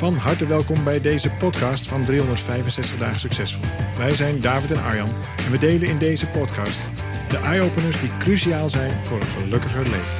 Van harte welkom bij deze podcast van 365 Dagen Succesvol. Wij zijn David en Arjan en we delen in deze podcast de eye-openers die cruciaal zijn voor een gelukkiger leven.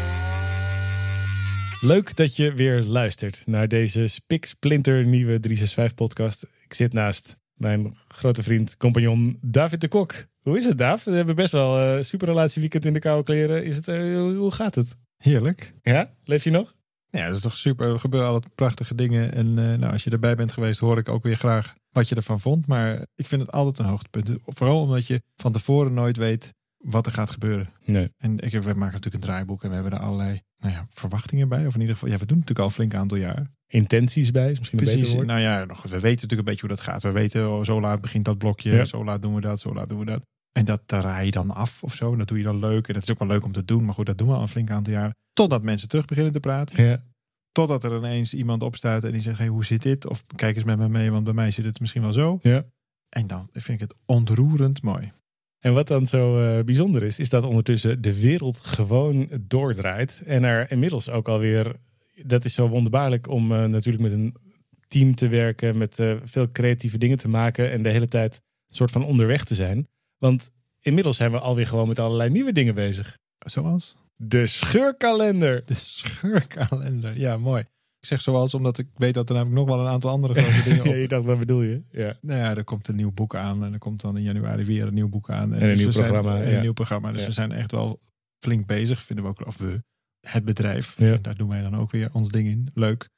Leuk dat je weer luistert naar deze spiksplinter nieuwe 365 podcast. Ik zit naast mijn grote vriend, compagnon David de Kok. Hoe is het, David? We hebben best wel een uh, super weekend in de koude kleren. Is het, uh, hoe gaat het? Heerlijk. Ja? Leef je nog? Ja, dat is toch super. Er gebeuren altijd prachtige dingen. En uh, nou, als je erbij bent geweest, hoor ik ook weer graag wat je ervan vond. Maar ik vind het altijd een hoogtepunt. Vooral omdat je van tevoren nooit weet wat er gaat gebeuren. Nee. En ik, we maken natuurlijk een draaiboek en we hebben er allerlei nou ja, verwachtingen bij. Of in ieder geval, ja, we doen natuurlijk al een flink aantal jaar. Intenties bij, is misschien een beter woord. Nou ja, we weten natuurlijk een beetje hoe dat gaat. We weten, oh, zo laat begint dat blokje, Ja. zo laat doen we dat, zo laat doen we dat. En dat raai je dan af of zo. En dat doe je dan leuk. En dat is ook wel leuk om te doen. Maar goed, dat doen we al een flink aantal jaar. Totdat mensen terug beginnen te praten. Ja. Totdat er ineens iemand opstaat en die zegt: hey, hoe zit dit? Of kijk eens met me mee, want bij mij zit het misschien wel zo. ja. En dan vind ik het ontroerend mooi. En wat dan zo eh, bijzonder is, is dat ondertussen de wereld gewoon doordraait. En er inmiddels ook alweer, dat is zo wonderbaarlijk om eh, natuurlijk met een team te werken, met eh, veel creatieve dingen te maken en de hele tijd een soort van onderweg te zijn. Want inmiddels zijn we alweer gewoon met allerlei nieuwe dingen bezig. Zoals De scheurkalender. de scheurkalender. Ja, mooi. Ik zeg zoals omdat ik weet dat er namelijk nog wel een aantal andere grote dingen Ja, op. je dacht, wat bedoel je? Ja. Nou ja, er komt een nieuw boek aan en er komt dan in januari weer een nieuw boek aan. En een dus nieuw zijn- programma, en ja. een nieuw programma. Dus Ja. we zijn echt wel flink bezig, vinden we ook. Of we, het bedrijf. Ja. Daar doen wij dan ook weer ons ding in. Leuk.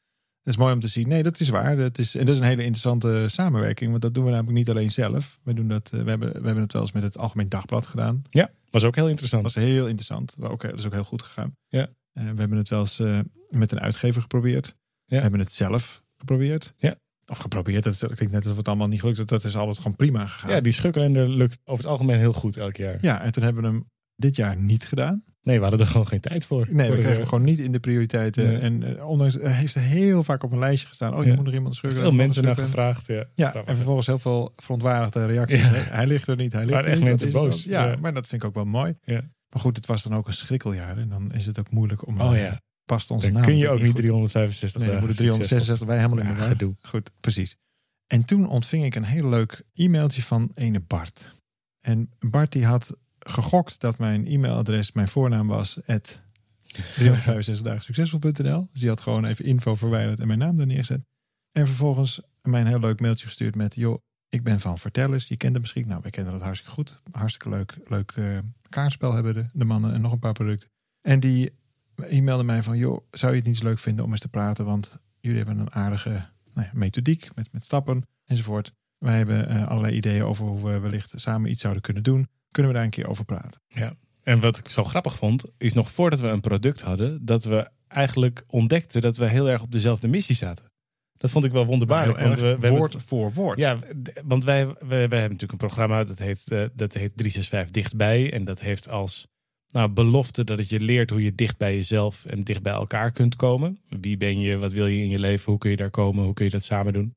Is mooi om te zien. Nee, dat is waar. Dat is, en dat is een hele interessante samenwerking. Want dat doen we namelijk niet alleen zelf. We, doen dat, eh, we, hebben, we hebben het wel eens met het Algemeen Dagblad gedaan. ja, was ook heel interessant. Dat was heel interessant. Ook, dat is ook heel goed gegaan. Ja. Eh, we hebben het wel eens eh, met een uitgever geprobeerd. Ja. We hebben het zelf geprobeerd. Ja. Of geprobeerd. Dat, dat klinkt net alsof het allemaal niet gelukt is. Dat is altijd gewoon prima gegaan. Ja, die scheurkalender lukt over het algemeen heel goed elk jaar. Ja, en toen hebben we hem dit jaar niet gedaan. Nee, we hadden er gewoon geen tijd voor. Nee, Voor we kregen hem gewoon niet in de prioriteiten. Nee. En eh, ondanks, heeft er heel vaak op een lijstje gestaan. Oh, je Ja. moet er iemand schurken. veel mensen naar gevraagd. Ja, Ja, en vervolgens heel veel verontwaardigde reacties. Ja. Hij ligt er niet, hij ligt Waren er echt niet. mensen het boos. Ja, maar dat vind ik ook wel mooi. Ja. Maar goed, het was dan ook een schrikkeljaar. En dan is het ook moeilijk om... Oh eh, ja, Past onze dan naam kun je ook niet goed. 365 Nee, dagen moeten 366 wij helemaal in war. gedoe. Goed, precies. En toen ontving ik een heel leuk e-mailtje van ene Bart. En Bart die had gegokt dat mijn e-mailadres, mijn voornaam was, at 365 dagen succesvol.nl. Dus die had gewoon even info verwijderd en mijn naam er neergezet. En vervolgens mij een heel leuk mailtje gestuurd met, joh, ik ben van Vertellers. Je kent het misschien. Nou, wij kennen dat hartstikke goed. Hartstikke leuk, leuk eh, kaartspel hebben de, de mannen en nog een paar producten. En die e-mailde mij van, joh, zou je het niet zo leuk vinden om eens te praten? Want jullie hebben een aardige nou ja, methodiek met, met stappen enzovoort. Wij hebben eh, allerlei ideeën over hoe we wellicht samen iets zouden kunnen doen. Kunnen we daar een keer over praten? En wat ik zo grappig vond, is nog voordat we een product hadden, dat we eigenlijk ontdekten dat we heel erg op dezelfde missie zaten. Dat vond ik wel wonderbaarlijk. Want we, hebben- woord voor woord. Ja, want wij, wij, wij hebben natuurlijk een programma dat heet, eh, dat heet 365 Dichtbij. En dat heeft als nou, belofte dat het je leert hoe je dicht bij jezelf en dicht bij elkaar kunt komen. Wie ben je, wat wil je in je leven, hoe kun je daar komen, hoe kun je dat samen doen.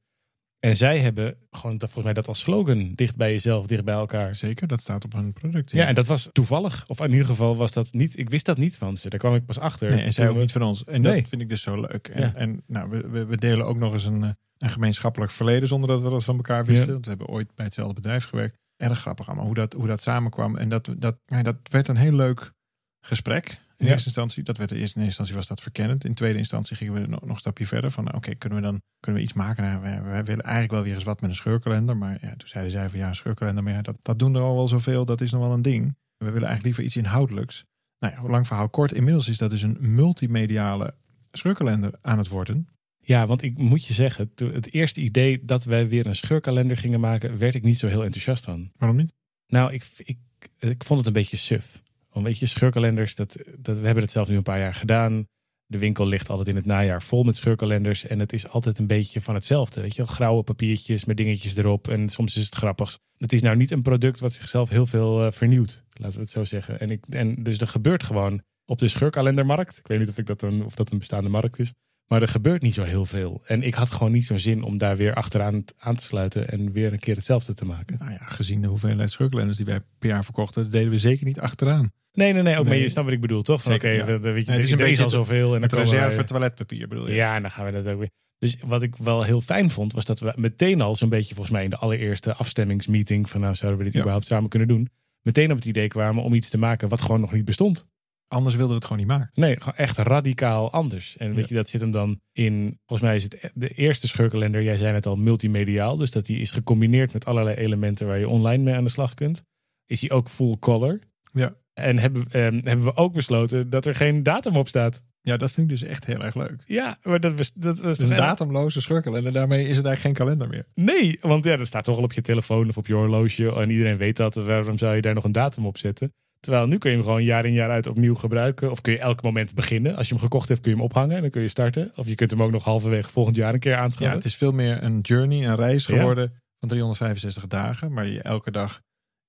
En zij hebben gewoon dat, volgens mij dat als slogan, dicht bij jezelf, dicht bij elkaar. Zeker, dat staat op hun product. Ja, en dat was toevallig. Of in ieder geval was dat niet, ik wist dat niet van ze. Daar kwam ik pas achter. Nee, en zij ook we- niet van ons. En Nee. dat vind ik dus zo leuk. En, Ja. en nou, we, we, delen ook nog eens een, eh, een gemeenschappelijk verleden zonder dat we dat van elkaar wisten. Ja. Want we hebben ooit bij hetzelfde bedrijf gewerkt. Erg grappig allemaal hoe dat, hoe dat samenkwam. En dat, dat, ja, dat werd een heel leuk gesprek. In Ja. eerste instantie, dat werd in eerste instantie was dat verkennend. In tweede instantie gingen we nog, nog een stapje verder. Van nou, oké, kunnen we dan kunnen we iets maken? Nou, wij willen eigenlijk wel weer eens wat met een scheurkalender. Maar ja, toen zeiden zij van ja, een scheurkalender. Maar ja, dat, dat doen er al wel zoveel. Dat is nog wel een ding. We willen eigenlijk liever iets inhoudelijks. Nou ja, lang verhaal kort. Inmiddels is dat dus een multimediale scheurkalender aan het worden. Ja, want ik moet je zeggen, het eerste idee dat wij weer een scheurkalender gingen maken, werd ik niet zo heel enthousiast van. Waarom niet? Nou, ik, ik, ik vond het een beetje suf. Want weet je, scheurkalenders, dat, dat, we hebben het zelf nu een paar jaar gedaan. De winkel ligt altijd in het najaar vol met scheurkalenders. En het is altijd een beetje van hetzelfde. Weet je, grauwe papiertjes met dingetjes erop. En soms is het grappig. Het is nou niet een product wat zichzelf heel veel eh, vernieuwt. Laten we het zo zeggen. En, ik, en dus er gebeurt gewoon op de scheurkalendermarkt. Ik weet niet of, ik dat een, of dat een bestaande markt is. Maar er gebeurt niet zo heel veel. En ik had gewoon niet zo'n zin om daar weer achteraan aan te sluiten. En weer een keer hetzelfde te maken. Nou ja, gezien de hoeveelheid scheurkalenders die wij per jaar verkochten, dat deden we zeker niet achteraan. Nee, nee, nee. Ook, Maar Nee. je snapt wat ik bedoel, toch? Oké, ja. weet je, Nee, het is een beetje al zoveel. En dan Het wij- reserve toiletpapier bedoel je? Ja, en dan gaan we dat ook weer. Dus wat ik wel heel fijn vond, was dat we meteen al zo'n beetje, volgens mij in de allereerste afstemmingsmeeting, van nou zouden we dit Ja. überhaupt samen kunnen doen, meteen op het idee kwamen om iets te maken wat gewoon nog niet bestond. Anders wilden we het gewoon niet maken. Nee, gewoon echt radicaal anders. En weet Ja. je, dat zit hem dan in, volgens mij is het de eerste scheurkalender, jij zei het al, multimediaal. Dus dat die is gecombineerd met allerlei elementen waar je online mee aan de slag kunt. Is die ook full color. Ja. En hebben, ehm, hebben we ook besloten dat er geen datum op staat. Ja, dat vind ik dus echt heel erg leuk. Ja, maar dat was, dat was Dus een datumloze scheurkalender, daarmee is het eigenlijk geen kalender meer. Nee, want ja, dat staat toch al op je telefoon of op je horloge. En iedereen weet dat. Waarom zou je daar nog een datum op zetten? Terwijl nu kun je hem gewoon jaar in jaar uit opnieuw gebruiken. Of kun je elk moment beginnen. Als je hem gekocht hebt kun je hem ophangen en dan kun je starten. Of je kunt hem ook nog halverwege volgend jaar een keer Ja, aanschaffen. het is veel meer een journey, een reis Ja. geworden van 365 dagen, waar je elke dag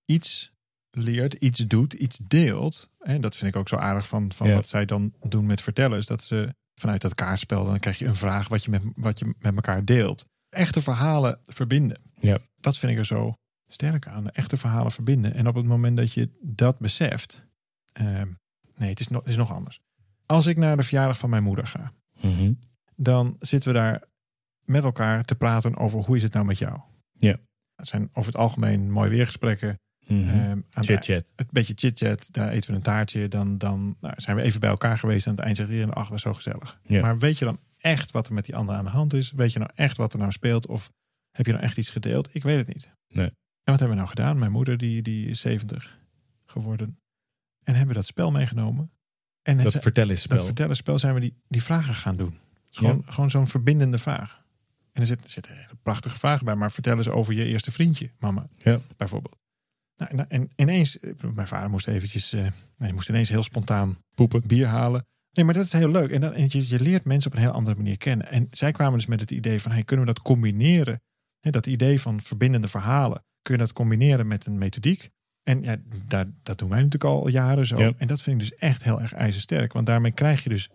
iets leert, iets doet, iets deelt. En dat vind ik ook zo aardig van, van Ja. wat zij dan doen met vertellen, is dat ze vanuit dat kaartspel, dan krijg je een vraag wat je met, wat je met elkaar deelt. Echte verhalen verbinden. Ja. Dat vind ik er zo sterk aan. Echte verhalen verbinden. En op het moment dat je dat beseft, ehm, nee, het is, nog, het is nog anders. Als ik naar de verjaardag van mijn moeder ga, Mhm. dan zitten we daar met elkaar te praten over hoe is het nou met jou. Ja. Het zijn over het algemeen mooi weergesprekken. Mhm. Ehm, aan het Chit chat. een beetje chit-chat, daar eten we een taartje. Dan, dan nou, zijn we even bij elkaar geweest. En aan het eind zegt iedereen, ach, was zo gezellig. Ja. Maar weet je dan echt wat er met die ander aan de hand is? Weet je nou echt wat er nou speelt? Of heb je nou echt iets gedeeld? Ik weet het niet. Nee. En wat hebben we nou gedaan? Mijn moeder, die, die is 70 geworden. En hebben we dat spel meegenomen. En Dat vertellenspel. dat vertellenspel zijn we die, die vragen gaan doen. Gewoon, gewoon zo'n verbindende vraag. En er zitten hele prachtige vragen bij. Maar vertel eens over je eerste vriendje, mama. Ja. Bijvoorbeeld. Nou, en, en ineens, eh, mijn vader moest eventjes, eh, nee, moest ineens heel spontaan Poepen. bier halen. Nee, maar dat is heel leuk. En, dan, en je, je leert mensen op een heel andere manier kennen. En zij kwamen dus met het idee van, hey, kunnen we dat combineren? Dat idee van verbindende verhalen. Kun je dat combineren met een methodiek? En ja, daar, dat doen wij natuurlijk al jaren zo. Ja. En dat vind ik dus echt heel erg ijzersterk. Want daarmee krijg je dus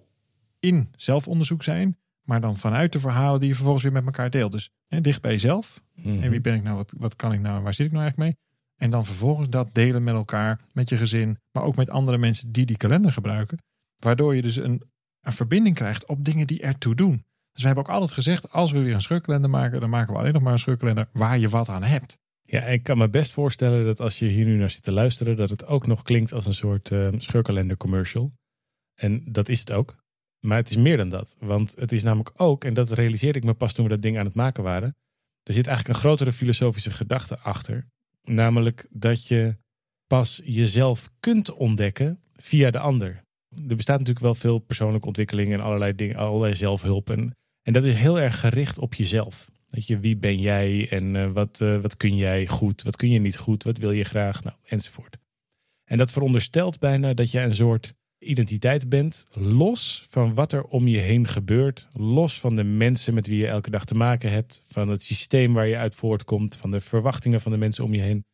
in zelfonderzoek zijn, maar dan vanuit de verhalen die je vervolgens weer met elkaar deelt. Dus hè, dicht bij jezelf. Mhm. En wie ben ik nou? Wat, wat kan ik nou? Waar zit ik nou eigenlijk mee? En dan vervolgens dat delen met elkaar, met je gezin, maar ook met andere mensen die die kalender gebruiken. Waardoor je dus een, een verbinding krijgt op dingen die ertoe doen. Dus we hebben ook altijd gezegd, als we weer een scheurkalender maken, dan maken we alleen nog maar een scheurkalender waar je wat aan hebt. Ja, ik kan me best voorstellen dat als je hier nu naar zit te luisteren, dat het ook nog klinkt als een soort eh, scheurkalender commercial. En dat is het ook. Maar het is meer dan dat. Want het is namelijk ook, en dat realiseerde ik me pas toen we dat ding aan het maken waren. Er zit eigenlijk een grotere filosofische gedachte achter. Namelijk dat je pas jezelf kunt ontdekken via de ander. Er bestaat natuurlijk wel veel persoonlijke ontwikkeling en allerlei dingen, allerlei zelfhulp. En, en dat is heel erg gericht op jezelf. Weet je, wie ben jij en eh, wat, eh, wat kun jij goed, wat kun je niet goed, wat wil je graag, nou, enzovoort. En dat veronderstelt bijna dat je een soort identiteit bent, los van wat er om je heen gebeurt, los van de mensen met wie je elke dag te maken hebt, van het systeem waar je uit voortkomt, van de verwachtingen van de mensen om je heen.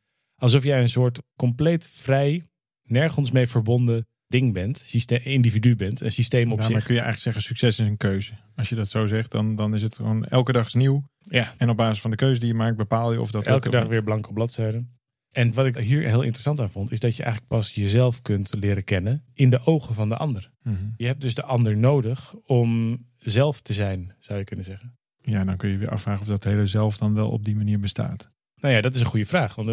Alsof jij een soort compleet vrij, nergens mee verbonden ding bent, systeem, individu bent, een systeem op zich. kun je eigenlijk zeggen, succes is een keuze. Als je dat zo zegt, dan, dan is het gewoon elke dag is nieuw. Ja, En op basis van de keuze die je maakt, bepaal je of dat elke dag weer blanke bladzijden. En wat ik hier heel interessant aan vond, is dat je eigenlijk pas jezelf kunt leren kennen in de ogen van de ander. Mhm. Je hebt dus de ander nodig om zelf te zijn, zou je kunnen zeggen. Ja, dan kun je weer afvragen of dat hele zelf dan wel op die manier bestaat. Nou ja, dat is een goede vraag. Want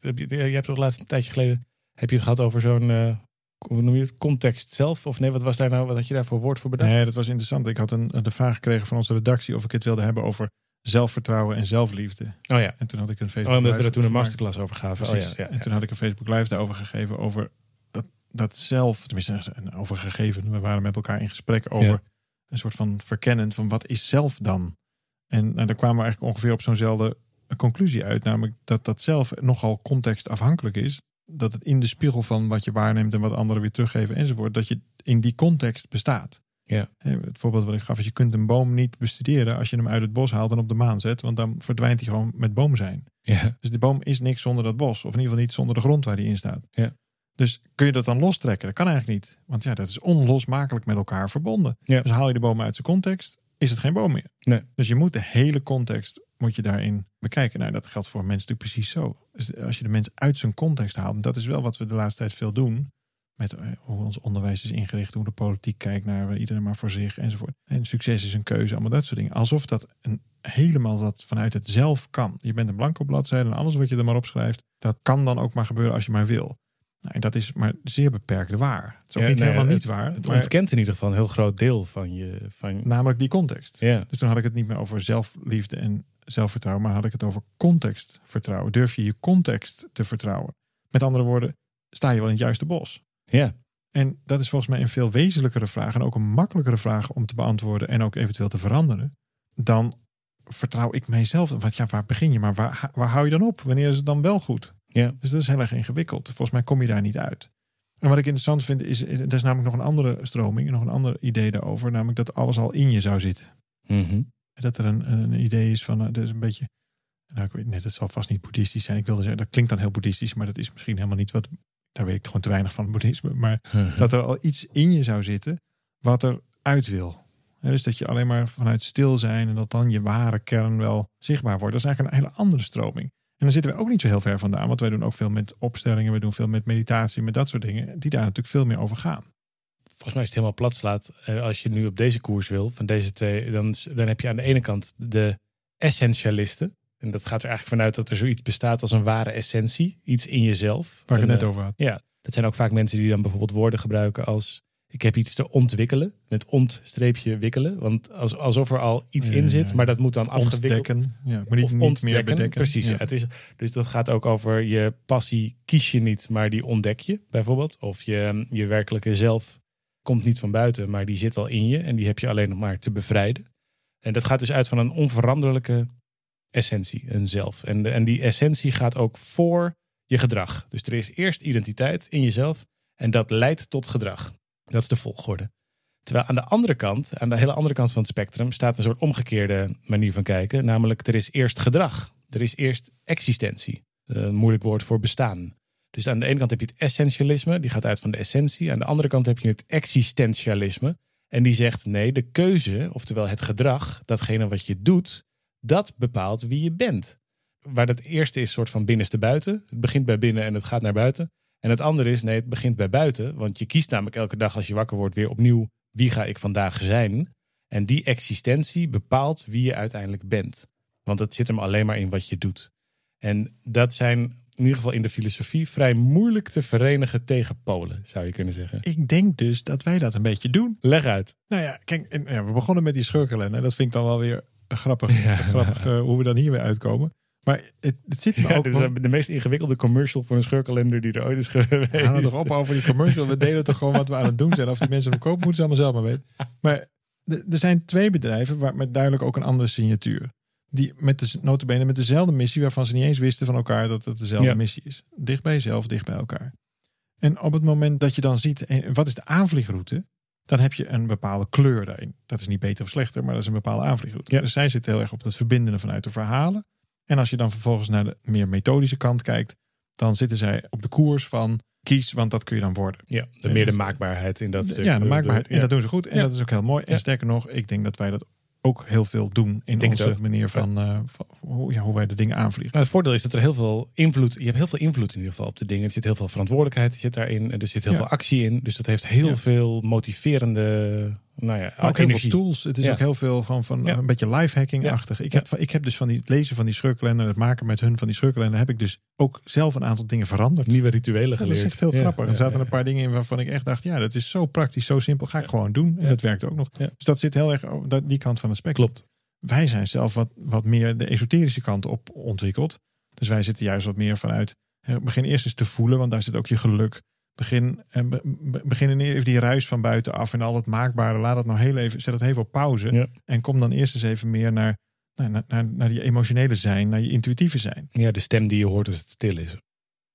eh, je hebt toch laatst een tijdje geleden heb je het gehad over zo'n eh, hoe noem je het? Context zelf? Of nee, wat was daar nou? Wat had je daar voor woord voor bedacht? Nee, dat was interessant. Ik had een, de vraag gekregen van onze redactie of ik het wilde hebben over zelfvertrouwen en zelfliefde. Oh ja. En toen had ik een Oh, Facebook omdat we er toen een masterclass over gaven. Precies. Oh ja, ja, En toen had ik een Facebook Live daarover gegeven over dat, dat zelf, tenminste over gegeven. We waren met elkaar in gesprek over Ja. een soort van verkennen van wat is zelf dan? En nou, daar kwamen we eigenlijk ongeveer op zo'nzelfde conclusie uit. Namelijk dat dat zelf nogal contextafhankelijk is. Dat het in de spiegel van wat je waarneemt en wat anderen weer teruggeven enzovoort. Dat je in die context bestaat. Ja. Het voorbeeld wat ik gaf is, je kunt een boom niet bestuderen als je hem uit het bos haalt en op de maan zet. Want dan verdwijnt hij gewoon met boom zijn. Ja. Dus de boom is niks zonder dat bos. Of in ieder geval niet zonder de grond waar die in staat. Ja. Dus kun je dat dan lostrekken? Dat kan eigenlijk niet. Want ja, dat is onlosmakelijk met elkaar verbonden. Ja. Dus haal je de boom uit zijn context, is het geen boom meer. Nee. Dus je moet de hele context moet je daarin bekijken. Nou, dat geldt voor een mens natuurlijk precies zo. Dus als je de mens uit zijn context haalt, en dat is wel wat we de laatste tijd veel doen. Met eh, hoe ons onderwijs is ingericht, hoe de politiek kijkt naar iedereen maar voor zich enzovoort. En succes is een keuze, allemaal dat soort dingen. Alsof dat een, helemaal dat vanuit het zelf kan. Je bent een blanco bladzijde en alles wat je er maar opschrijft, dat kan dan ook maar gebeuren als je maar wil. Nou, en dat is maar zeer beperkt waar. Het is ook niet nee, helemaal het- niet waar. Het maar ontkent in ieder geval een heel groot deel van je. Van, namelijk die context. ja. Dus toen had ik het niet meer over zelfliefde en zelfvertrouwen, maar had ik het over contextvertrouwen. Durf je je context te vertrouwen? Met andere woorden, sta je wel in het juiste bos? ja. En dat is volgens mij een veel wezenlijkere vraag en ook een makkelijkere vraag om te beantwoorden en ook eventueel te veranderen. Dan vertrouw ik mijzelf. Want ja, waar begin je? Maar waar, waar hou je dan op? Wanneer is het dan wel goed? Ja. Dus dat is heel erg ingewikkeld. Volgens mij kom je daar niet uit. En wat ik interessant vind, is, er is namelijk nog een andere stroming, nog een ander idee daarover, namelijk dat alles al in je zou zitten. Mhm. Dat er een, een idee is van, uh, dat is een beetje, nou ik weet net, het zal vast niet boeddhistisch zijn. Ik wilde zeggen, dat klinkt dan heel boeddhistisch, maar dat is misschien helemaal niet wat, daar weet ik gewoon te weinig van het boeddhisme. Maar dat er al iets in je zou zitten wat er uit wil. Dus dat je alleen maar vanuit stil zijn en dat dan je ware kern wel zichtbaar wordt. Dat is eigenlijk een hele andere stroming. En dan zitten we ook niet zo heel ver vandaan, want wij doen ook veel met opstellingen, we doen veel met meditatie, met dat soort dingen, die daar natuurlijk veel meer over gaan. Volgens mij is het helemaal plat slaat. eh, Als je nu op deze koers wil, van deze twee, dan, dan heb je aan de ene kant de essentialisten. En dat gaat er eigenlijk vanuit dat er zoiets bestaat als een ware essentie. Iets in jezelf. Waar ik het net eh, over had. Ja, dat zijn ook vaak mensen die dan bijvoorbeeld woorden gebruiken als... Ik heb iets te ontwikkelen. Met ont-streepje wikkelen. Want als, alsof er al iets Ja, in zit, ja. maar dat moet dan afgewikkeld Ontdekken. Ja, maar niet, of niet ontdekken. meer bedekken. Precies. Ja. Het is, dus dat gaat ook over je passie kies je niet, maar die ontdek je bijvoorbeeld. Of je, je werkelijke zelf komt niet van buiten, maar die zit al in je. En die heb je alleen nog maar te bevrijden. En dat gaat dus uit van een onveranderlijke essentie, een zelf. En, de- en die essentie gaat ook voor je gedrag. Dus er is eerst identiteit in jezelf en dat leidt tot gedrag. Dat is de volgorde. Terwijl aan de andere kant, aan de hele andere kant van het spectrum, staat een soort omgekeerde manier van kijken. Namelijk, er is eerst gedrag. Er is eerst existentie. Eh, Een moeilijk woord voor bestaan. Dus aan de ene kant heb je het essentialisme, die gaat uit van de essentie. Aan de andere kant heb je het existentialisme. En die zegt nee, de keuze, oftewel het gedrag, datgene wat je doet, dat bepaalt wie je bent. Waar het eerste is soort van binnenste buiten. Het begint bij binnen en het gaat naar buiten. En het andere is nee, het begint bij buiten. Want je kiest namelijk elke dag als je wakker wordt weer opnieuw wie ga ik vandaag zijn. En die existentie bepaalt wie je uiteindelijk bent. Want het zit hem alleen maar in wat je doet. En dat zijn in ieder geval in de filosofie vrij moeilijk te verenigen tegenpolen, zou je kunnen zeggen. Ik denk dus dat wij dat een beetje doen. Leg uit. Nou ja, kijk, en, ja, we begonnen met die schurkenlen. Dat vind ik dan wel weer grappig, Ja. grappig eh, hoe we dan hier weer uitkomen. Maar het, het zit er Ja, ook... dit is de meest ingewikkelde commercial voor een scheurkalender die er ooit is geweest. We gaan toch op over die commercial. We delen toch gewoon wat we aan het doen zijn. Of die mensen hem kopen, moeten ze allemaal zelf maar weten. Maar er zijn twee bedrijven waar met duidelijk ook een andere signatuur. Die met de, notabene met dezelfde missie, waarvan ze niet eens wisten van elkaar dat het dezelfde Ja. missie is. Dicht bij jezelf, dicht bij elkaar. En op het moment dat je dan ziet, wat is de aanvliegroute? Dan heb je een bepaalde kleur daarin. Dat is niet beter of slechter, maar dat is een bepaalde aanvliegroute. Ja. Dus zij zit heel erg op het verbindende vanuit de verhalen. En als je dan vervolgens naar de meer methodische kant kijkt, dan zitten zij op de koers van kies, want dat kun je dan worden. Ja, de meer de maakbaarheid in dat stuk. Ja, de maakbaarheid. En dat doen ze goed. En Ja. dat is ook heel mooi. En sterker nog, ik denk dat wij dat ook heel veel doen in onze manier van, eh, van hoe, ja, hoe wij de dingen aanvliegen. Nou, het voordeel is dat er heel veel invloed, je hebt heel veel invloed in ieder geval op de dingen. Er zit heel veel verantwoordelijkheid zit daarin. En er zit heel Ja. veel actie in. Dus dat heeft heel Ja. veel motiverende, nou ja, ook heel veel tools. Het is Ja. ook heel veel gewoon van Ja. een beetje lifehacking-achtig. Ik, heb, ik heb dus van die het lezen van die scheurkalender, het maken met hun van die scheurkalender, heb ik dus ook zelf een aantal dingen veranderd. Nieuwe rituelen dat geleerd. is echt heel grappig. er zaten een paar dingen in waarvan ik echt dacht, ja, dat is zo praktisch, zo simpel, ga ik gewoon doen. En dat werkt ook nog. Dus dat zit heel erg dat- die kant van het spectrum. Klopt. Wij zijn zelf wat, wat meer de esoterische kant op ontwikkeld. Dus wij zitten juist wat meer vanuit. Begin eerst eens te voelen, want daar zit ook je geluk. Begin, be- begin even die ruis van buitenaf en al het maakbare. Laat het nou heel even, zet het even op pauze. Ja. En kom dan eerst eens even meer naar, naar, naar, naar, die emotionele zijn, naar je intuïtieve zijn. Ja, de stem die je hoort als het stil is.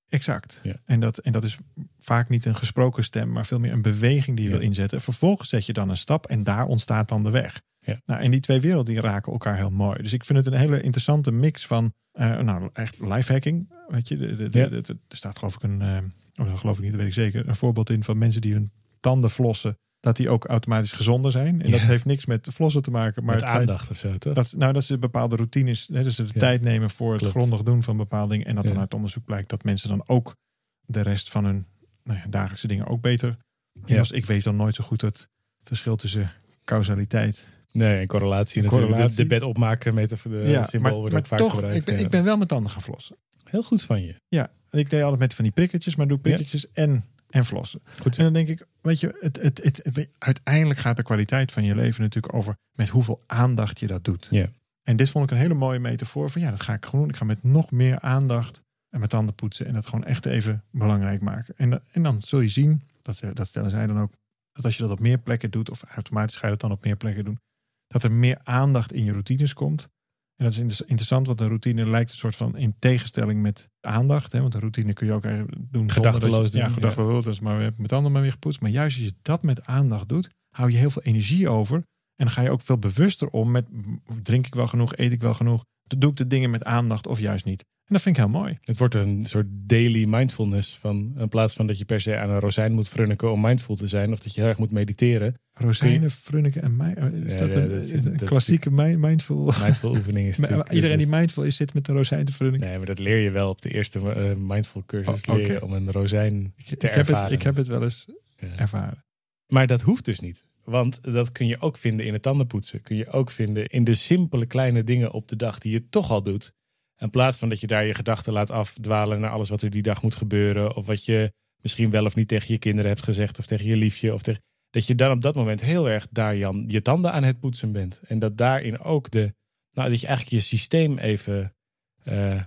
Exact. Ja. En, dat, en dat is vaak niet een gesproken stem, maar veel meer een beweging die je Ja. wil inzetten. Vervolgens zet je dan een stap en daar ontstaat dan de weg. Ja. Nou, en die twee werelden die raken elkaar heel mooi. Dus ik vind het een hele interessante mix van, eh, nou, echt lifehacking. Weet je, de, de, de- Ja. de- de- er staat geloof ik een, eh, dat geloof ik niet, dat weet ik zeker, een voorbeeld in van mensen die hun tanden flossen, dat die ook automatisch gezonder zijn. En Ja. dat heeft niks met flossen te maken, maar Met aandacht of zo, toch? dat, nou, dat ze bepaalde routines, hè, dus ze de Ja. tijd nemen voor het Klopt. grondig doen van bepaalde dingen. En dat dan uit onderzoek blijkt dat mensen dan ook de rest van hun nou ja, dagelijkse dingen ook beter. Ja. Ik weet dan nooit zo goed het verschil tussen causaliteit. Nee, en correlatie En natuurlijk. correlatie. De, de bed opmaken met de, ja, symbool maar, wordt maar ook vaak toch, gebruikt. ik ben, ik ben wel met tanden gaan flossen. Heel goed van je. Ja, ik deed altijd met van die prikketjes, maar doe prikketjes en, en flossen. Goed. En dan denk ik, weet je, het, het, het, het- uiteindelijk gaat de kwaliteit van je leven natuurlijk over met hoeveel aandacht je dat doet. Ja. En dit vond ik een hele mooie metafoor van ja, dat ga ik gewoon doen. Ik ga met nog meer aandacht en met tanden poetsen en dat gewoon echt even belangrijk maken. En, en dan zul je zien, dat, ze- dat stellen zij dan ook, dat als je dat op meer plekken doet, of automatisch ga je dat dan op meer plekken doen, dat er meer aandacht in je routines komt. En dat is inter- interessant, want een routine lijkt een soort van in tegenstelling met aandacht. Hè? Want een routine kun je ook doen. Gedachteloos doen, Ja, gedachteloos. Maar weer met tanden maar weer gepoetst. Maar juist als je dat met aandacht doet, hou je heel veel energie over. En dan ga je ook veel bewuster om met drink ik wel genoeg, eet ik wel genoeg. Doe ik de dingen met aandacht of juist niet. En dat vind ik heel mooi. Het wordt een soort daily mindfulness. Van, in plaats van dat je per se aan een rozijn moet frunniken om mindful te zijn. Of dat je heel erg moet mediteren. Rozijnen, Frunneke en mij. Is Ja, dat een, dat is- een dat is- klassieke mi- mindful? Mindful oefening is Maar. Iedereen die mindful is, zit met een rozijn te frunniken. Nee, maar dat leer je wel op de eerste eh, mindful cursus. Oh, leer je om een rozijn Ik, te ik heb ervaren. het, ik heb het wel eens Ja. ervaren. Maar dat hoeft dus niet. Want dat kun je ook vinden in het tandenpoetsen. Kun je ook vinden in de simpele kleine dingen op de dag die je toch al doet. In plaats van dat je daar je gedachten laat afdwalen naar alles wat er die dag moet gebeuren. Of wat je misschien wel of niet tegen je kinderen hebt gezegd. Of tegen je liefje. Of tegen, dat je dan op dat moment heel erg daar Jan, je tanden aan het poetsen bent. En dat daarin ook de. Nou, dat je eigenlijk je systeem even. eh,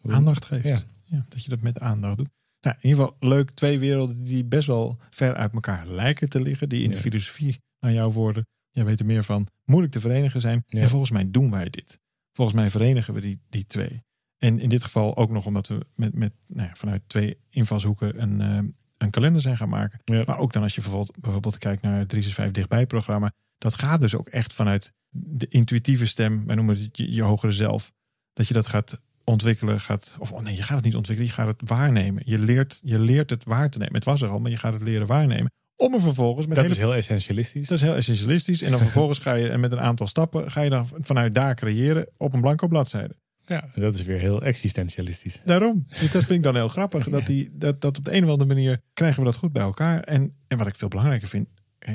hoe- aandacht geeft. Ja. Ja. dat je dat met aandacht doet. Nou, in ieder geval leuk. Twee werelden die best wel ver uit elkaar lijken te liggen. Die in de filosofie, naar jouw woorden, jij weet er meer van, moeilijk te verenigen zijn. Ja. En volgens mij doen wij dit. Volgens mij verenigen we die, die twee. En in dit geval ook nog omdat we met, met, nou ja, vanuit twee invalshoeken een, eh, een kalender zijn gaan maken. Ja. Maar ook dan als je bijvoorbeeld, bijvoorbeeld kijkt naar het 365 dichtbij programma. Dat gaat dus ook echt vanuit de intuïtieve stem. Wij noemen het je, je hogere zelf. Dat je dat gaat ontwikkelen. Gaat, of oh nee, je gaat het niet ontwikkelen. Je gaat het waarnemen. Je leert, je leert het waar te nemen. Het was er al, maar je gaat het leren waarnemen. Om er vervolgens met dat hele is heel essentialistisch. dat is heel essentialistisch. En dan vervolgens ga je en met een aantal stappen ga je dan vanuit daar creëren op een blanco bladzijde. Ja, dat is weer heel existentialistisch. Daarom. Dus dat vind ik dan heel grappig. Dat, die, dat, dat op de een of andere manier krijgen we dat goed bij elkaar. En, en wat ik veel belangrijker vind,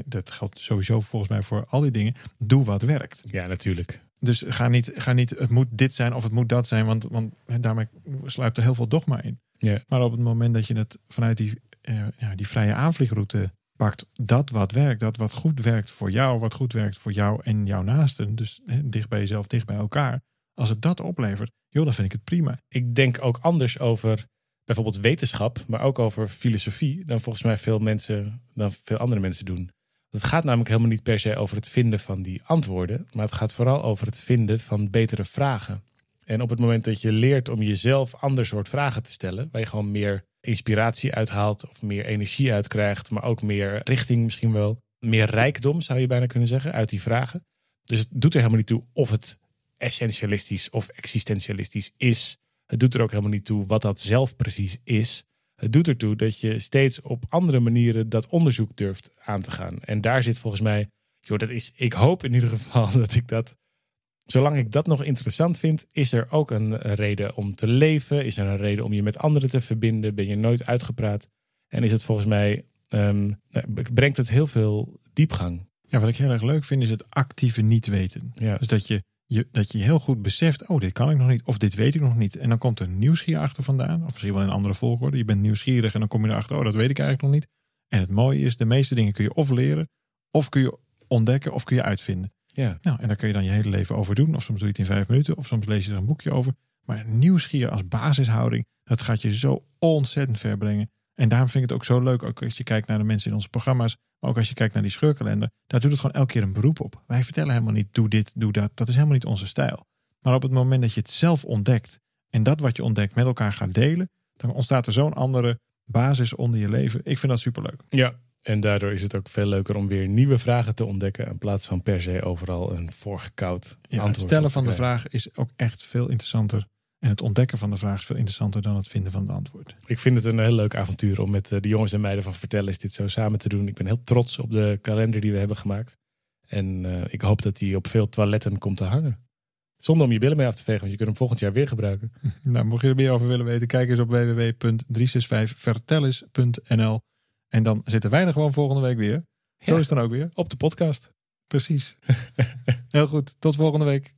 dat geldt sowieso volgens mij voor al die dingen. Doe wat werkt. Ja, natuurlijk. Dus ga niet, ga niet het moet dit zijn of het moet dat zijn. Want, want daarmee sluipt er heel veel dogma in. Ja. Maar op het moment dat je het vanuit die, eh, ja, die vrije aanvliegroute pakt. Dat wat werkt, dat wat goed werkt voor jou, wat goed werkt voor jou en jouw naasten. Dus dicht bij jezelf, dicht bij elkaar. Als het dat oplevert, joh, dan vind ik het prima. ik denk ook anders over bijvoorbeeld wetenschap, maar ook over filosofie dan volgens mij veel mensen, dan veel andere mensen doen. Het gaat namelijk helemaal niet per se over het vinden van die antwoorden, maar het gaat vooral over het vinden van betere vragen. En op het moment dat je leert om jezelf ander soort vragen te stellen, waar je gewoon meer inspiratie uithaalt of meer energie uitkrijgt, maar ook meer richting misschien wel, meer rijkdom zou je bijna kunnen zeggen uit die vragen. Dus het doet er helemaal niet toe of het essentialistisch of existentialistisch is. Het doet er ook helemaal niet toe wat dat zelf precies is. Het doet ertoe dat je steeds op andere manieren dat onderzoek durft aan te gaan. En daar zit volgens mij, joh, dat is, ik hoop in ieder geval dat ik dat, zolang ik dat nog interessant vind, is er ook een, reden om te leven. Is er een reden om je met anderen te verbinden. Ben je nooit uitgepraat. En is het volgens mij, ehm, nou, brengt het heel veel diepgang. Ja, wat ik heel erg leuk vind is het actieve niet weten. Ja. Dus dat je, je, dat je heel goed beseft, oh, dit kan ik nog niet, of dit weet ik nog niet. En dan komt er nieuwsgier achter vandaan, of misschien wel in een andere volgorde. Je bent nieuwsgierig en dan kom je erachter, oh, dat weet ik eigenlijk nog niet. En het mooie is, de meeste dingen kun je of leren, of kun je ontdekken, of kun je uitvinden. Ja. Nou, en daar kun je dan je hele leven over doen. Of soms doe je het in vijf minuten, of soms lees je er een boekje over. Maar nieuwsgier als basishouding, dat gaat je zo ontzettend ver brengen. En daarom vind ik het ook zo leuk, ook als je kijkt naar de mensen in onze programma's, maar ook als je kijkt naar die scheurkalender, daar doet het gewoon elke keer een beroep op. Wij vertellen helemaal niet, doe dit, doe dat. Dat is helemaal niet onze stijl. Maar op het moment dat je het zelf ontdekt en dat wat je ontdekt met elkaar gaat delen, Dan ontstaat er zo'n andere basis onder je leven. Ik vind dat superleuk. Ja, en daardoor is het ook veel leuker om weer nieuwe vragen te ontdekken. In plaats van per se overal een voorgekoud Ja, antwoord. het stellen van de vraag is ook echt veel interessanter. En het ontdekken van de vraag is veel interessanter dan het vinden van het antwoord. Ik vind het een heel leuk avontuur om met eh, de jongens en meiden van Vertellen is dit zo samen te doen. Ik ben heel trots op de kalender die we hebben gemaakt. En eh, ik hoop dat die op veel toiletten komt te hangen. Zonder om je billen mee af te vegen, want je kunt hem volgend jaar weer gebruiken. Nou, mocht je er meer over willen weten, kijk eens op www.365vertellis.nl. En dan zitten wij er gewoon volgende week weer. Zo Ja. is het dan ook weer. Op de podcast. Precies. Heel goed. Tot volgende week.